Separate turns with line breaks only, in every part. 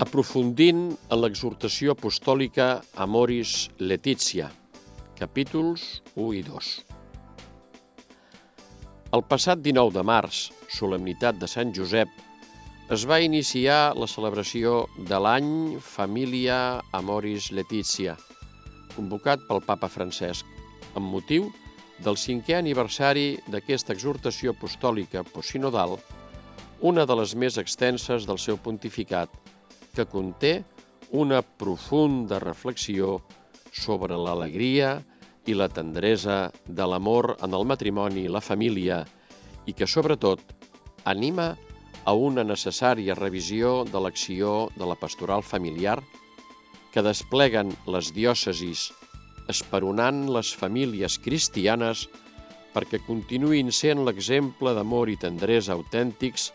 Aprofundint en l'exhortació apostòlica Amoris Letizia, capítols 1 i 2. El passat 19 de març, solemnitat de Sant Josep, es va iniciar la celebració de l'any Família Amoris Letizia, convocat pel papa Francesc, amb motiu del cinquè aniversari d'aquesta exhortació apostòlica postsinodal, una de les més extenses del seu pontificat, que conté una profunda reflexió sobre l'alegria i la tendresa de l'amor en el matrimoni i la família i que, sobretot, anima a una necessària revisió de l'acció de la pastoral familiar que despleguen les diòcesis esperonant les famílies cristianes perquè continuïn sent l'exemple d'amor i tendresa autèntics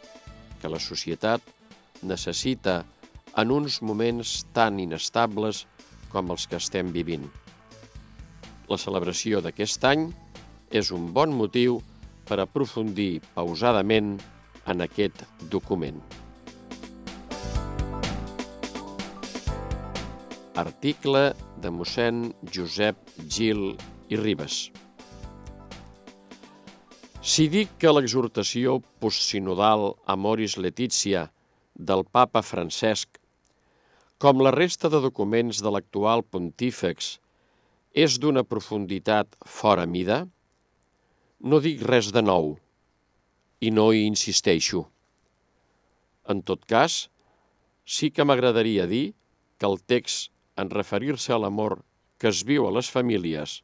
que la societat necessita en uns moments tan inestables com els que estem vivint. La celebració d'aquest any és un bon motiu per aprofundir pausadament en aquest document. Article de mossèn Josep Gil i Ribes. Si dic que l'exhortació postsinodal Amoris Letizia del papa Francesc, com la resta de documents de l'actual pontífex, és d'una profunditat fora mida, no dic res de nou i no hi insisteixo. En tot cas, sí que m'agradaria dir que el text en referir-se a l'amor que es viu a les famílies,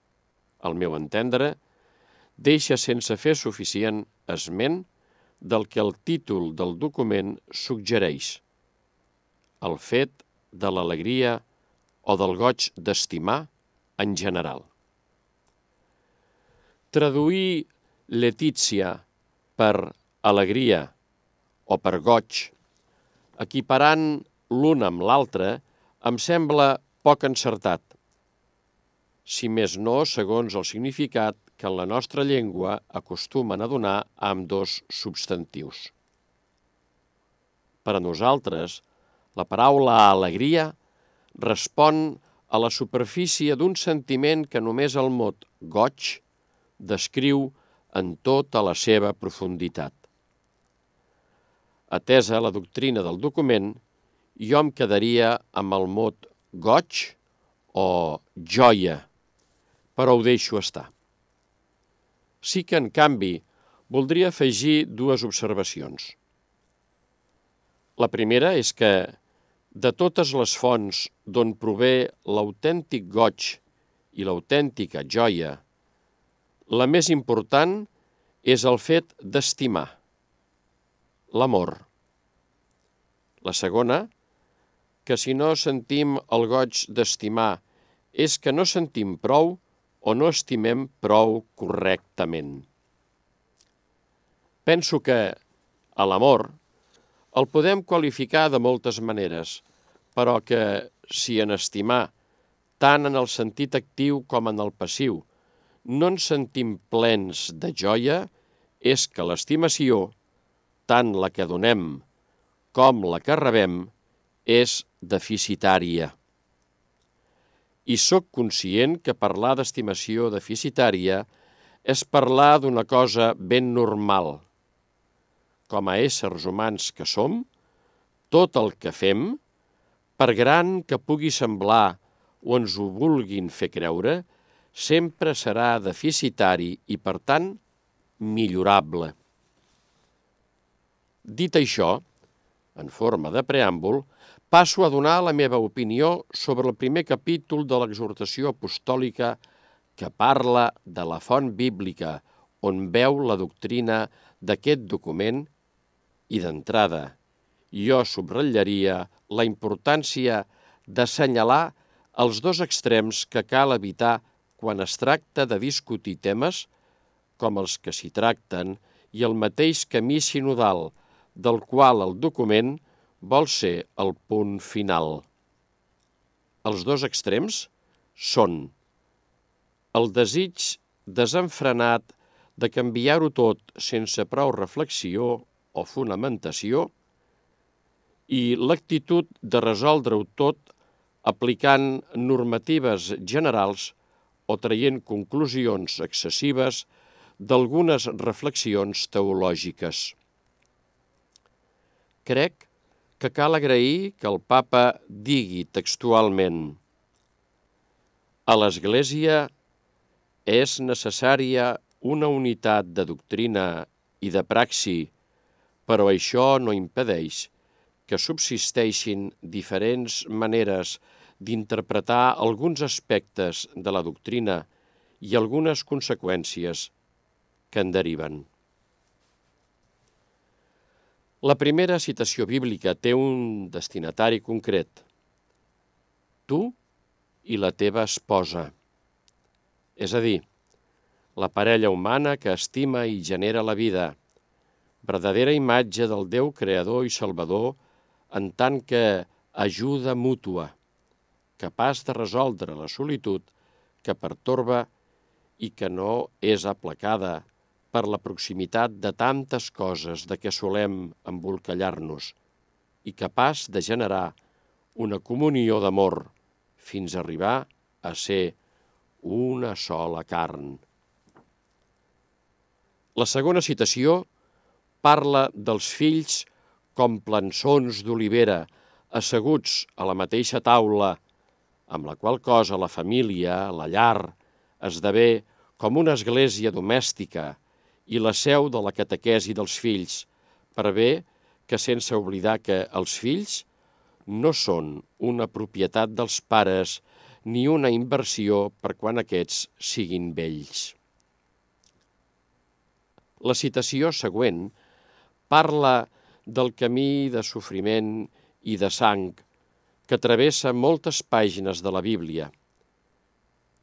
al meu entendre, deixa sense fer suficient esment del que el títol del document suggereix. El fet de l'alegria o del goig d'estimar en general. Traduir Letícia per alegria o per goig, equiparant l'un amb l'altre, em sembla poc encertat. Si més no, segons el significat que en la nostra llengua acostumen a donar amb dos substantius. Per a nosaltres, la paraula alegria respon a la superfície d'un sentiment que només el mot goig descriu en tota la seva profunditat. Atesa la doctrina del document, jo em quedaria amb el mot goig o joia, però ho deixo estar. Sí que, en canvi, voldria afegir dues observacions. La primera és que, de totes les fonts d'on prové l'autèntic goig i l'autèntica joia, la més important és el fet d'estimar, l'amor. La segona, que si no sentim el goig d'estimar és que no sentim prou o no estimem prou correctament. Penso que a l'amor el podem qualificar de moltes maneres, però que si en estimar, tant en el sentit actiu com en el passiu, no ens sentim plens de joia, és que l'estimació, tant la que donem com la que rebem, és deficitària. I sóc conscient que parlar d'estimació deficitària és parlar d'una cosa ben normal. Com a éssers humans que som, tot el que fem, per gran que pugui semblar o ens ho vulguin fer creure, sempre serà deficitari i, per tant, millorable. Dit això, en forma de preàmbul, passo a donar la meva opinió sobre el primer capítol de l'exhortació apostòlica que parla de la font bíblica on veu la doctrina d'aquest document i d'entrada jo subratllaria la importància d'assenyalar els dos extrems que cal evitar quan es tracta de discutir temes com els que s'hi tracten i el mateix camí sinodal del qual el document vol ser el punt final. Els dos extrems són el desig desenfrenat de canviar-ho tot sense prou reflexió o fonamentació i l'actitud de resoldre-ho tot aplicant normatives generals o traient conclusions excessives d'algunes reflexions teològiques. Crec que cal agrair que el papa digui textualment a l'Església és necessària una unitat de doctrina i de praxi, però això no impedeix que subsisteixin diferents maneres d'interpretar alguns aspectes de la doctrina i algunes conseqüències que en deriven. La primera citació bíblica té un destinatari concret. Tu i la teva esposa. És a dir, la parella humana que estima i genera la vida, verdadera imatge del Déu creador i salvador en tant que ajuda mútua, capaç de resoldre la solitud que pertorba i que no és aplacada per la proximitat de tantes coses de què solem embolcallar-nos i capaç de generar una comunió d'amor fins a arribar a ser una sola carn. La segona citació parla dels fills com plançons d'olivera asseguts a la mateixa taula, amb la qual cosa la família, la llar, esdevé com una església domèstica, i la seu de la catequesi dels fills, per bé que sense oblidar que els fills no són una propietat dels pares ni una inversió per quan aquests siguin vells. La citació següent parla del camí de sofriment i de sang que travessa moltes pàgines de la Bíblia.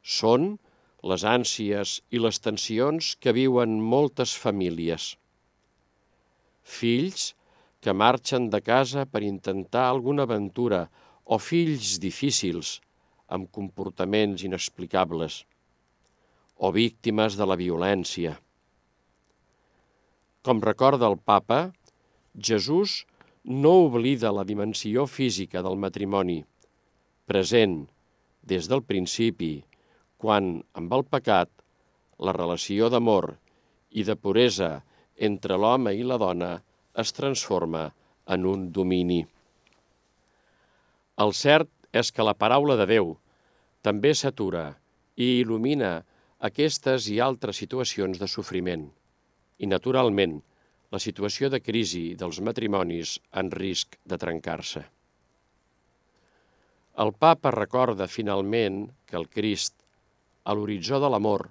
Són les ànsies i les tensions que viuen moltes famílies. Fills que marxen de casa per intentar alguna aventura o fills difícils amb comportaments inexplicables o víctimes de la violència. Com recorda el papa, Jesús no oblida la dimensió física del matrimoni, present des del principi quan, amb el pecat, la relació d'amor i de puresa entre l'home i la dona es transforma en un domini. El cert és que la paraula de Déu també s'atura i il·lumina aquestes i altres situacions de sofriment i, naturalment, la situació de crisi dels matrimonis en risc de trencar-se. El papa recorda finalment que el Crist a l'horitzó de l'amor,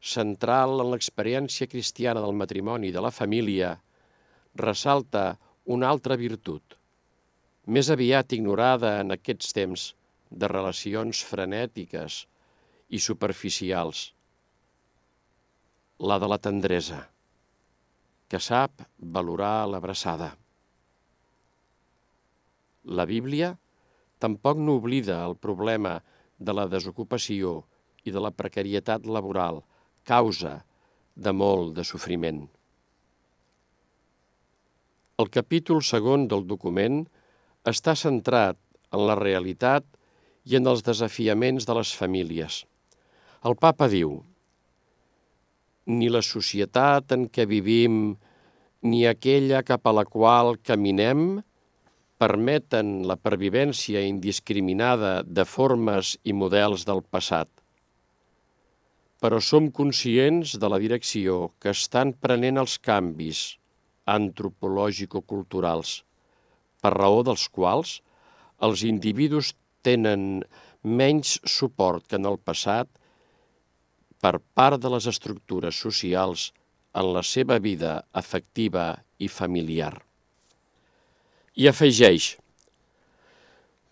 central en l'experiència cristiana del matrimoni i de la família, ressalta una altra virtut, més aviat ignorada en aquests temps de relacions frenètiques i superficials, la de la tendresa, que sap valorar l'abraçada. La Bíblia tampoc no oblida el problema de la desocupació i de la precarietat laboral, causa de molt de sofriment. El capítol segon del document està centrat en la realitat i en els desafiaments de les famílies. El papa diu ni la societat en què vivim ni aquella cap a la qual caminem permeten la pervivència indiscriminada de formes i models del passat. Però som conscients de la direcció que estan prenent els canvis antropològico-culturals, per raó dels quals els individus tenen menys suport que en el passat per part de les estructures socials en la seva vida afectiva i familiar. I afegeix,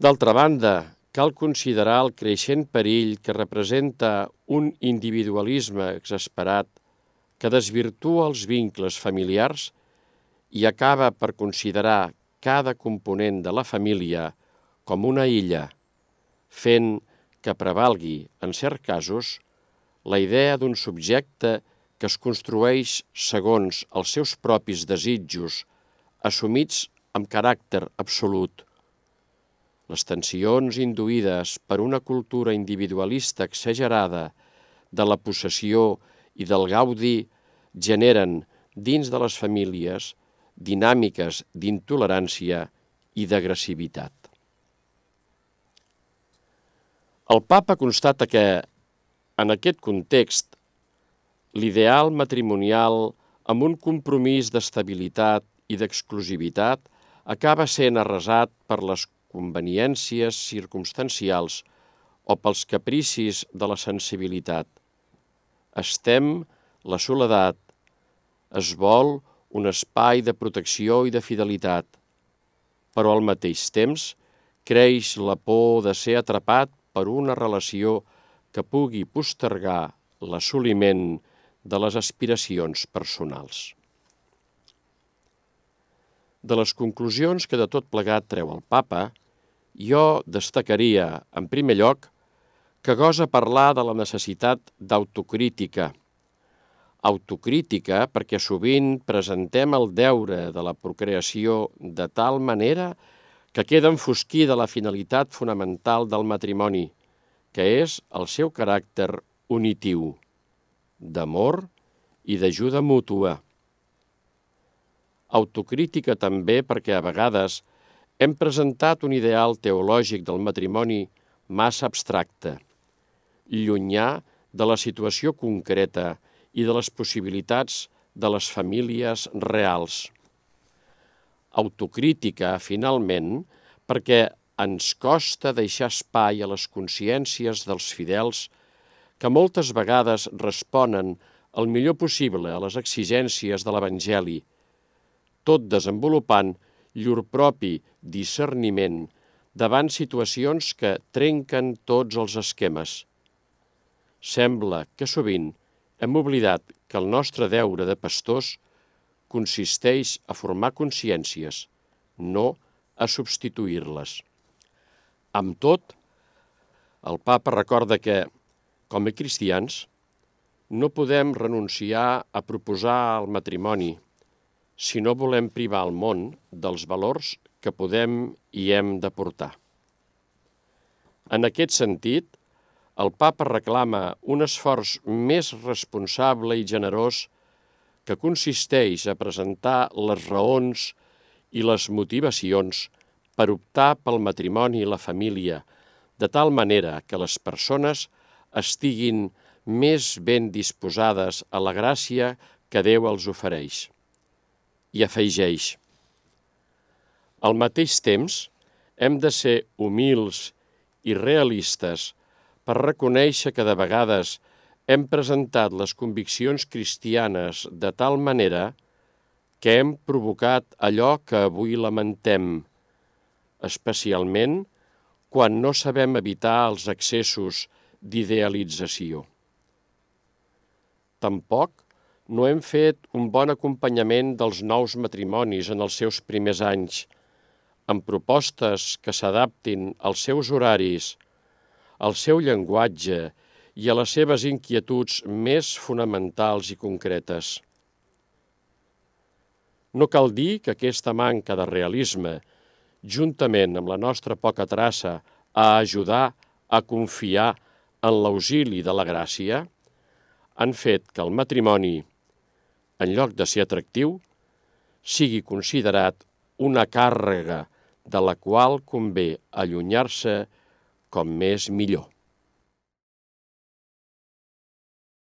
d'altra banda, cal considerar el creixent perill que representa un individualisme exasperat que desvirtua els vincles familiars i acaba per considerar cada component de la família com una illa, fent que prevalgui, en certs casos, la idea d'un subjecte que es construeix segons els seus propis desitjos, assumits amb caràcter absolut. Les tensions induïdes per una cultura individualista exagerada de la possessió i del gaudi generen dins de les famílies dinàmiques d'intolerància i d'agressivitat. El papa constata que, en aquest context, l'ideal matrimonial amb un compromís d'estabilitat i d'exclusivitat acaba sent arrasat per les conveniències circumstancials o pels capricis de la sensibilitat. Estem la soledat, es vol un espai de protecció i de fidelitat, però al mateix temps creix la por de ser atrapat per una relació que pugui postergar l'assoliment de les aspiracions personals. De les conclusions que de tot plegat treu el papa, jo destacaria, en primer lloc, que gosa parlar de la necessitat d'autocrítica. Autocrítica perquè sovint presentem el deure de la procreació de tal manera que queda enfosquida la finalitat fonamental del matrimoni, que és el seu caràcter unitiu, d'amor i d'ajuda mútua. Autocrítica també perquè a vegades hem presentat un ideal teològic del matrimoni massa abstracte, llunyà de la situació concreta i de les possibilitats de les famílies reals autocrítica, finalment, perquè ens costa deixar espai a les consciències dels fidels que moltes vegades responen el millor possible a les exigències de l'Evangeli, tot desenvolupant llur propi discerniment davant situacions que trenquen tots els esquemes. Sembla que sovint hem oblidat que el nostre deure de pastors consisteix a formar consciències, no a substituir-les. Amb tot, el papa recorda que, com a cristians, no podem renunciar a proposar el matrimoni si no volem privar el món dels valors que podem i hem de portar. En aquest sentit, el papa reclama un esforç més responsable i generós que consisteix a presentar les raons i les motivacions per optar pel matrimoni i la família, de tal manera que les persones estiguin més ben disposades a la gràcia que Déu els ofereix. I afegeix, al mateix temps, hem de ser humils i realistes per reconèixer que de vegades hem presentat les conviccions cristianes de tal manera que hem provocat allò que avui lamentem, especialment quan no sabem evitar els excessos d'idealització. Tampoc no hem fet un bon acompanyament dels nous matrimonis en els seus primers anys, amb propostes que s'adaptin als seus horaris, al seu llenguatge i a les seves inquietuds més fonamentals i concretes. No cal dir que aquesta manca de realisme, juntament amb la nostra poca traça a ajudar a confiar en l'auxili de la gràcia, han fet que el matrimoni, en lloc de ser atractiu, sigui considerat una càrrega de la qual convé allunyar-se com més millor.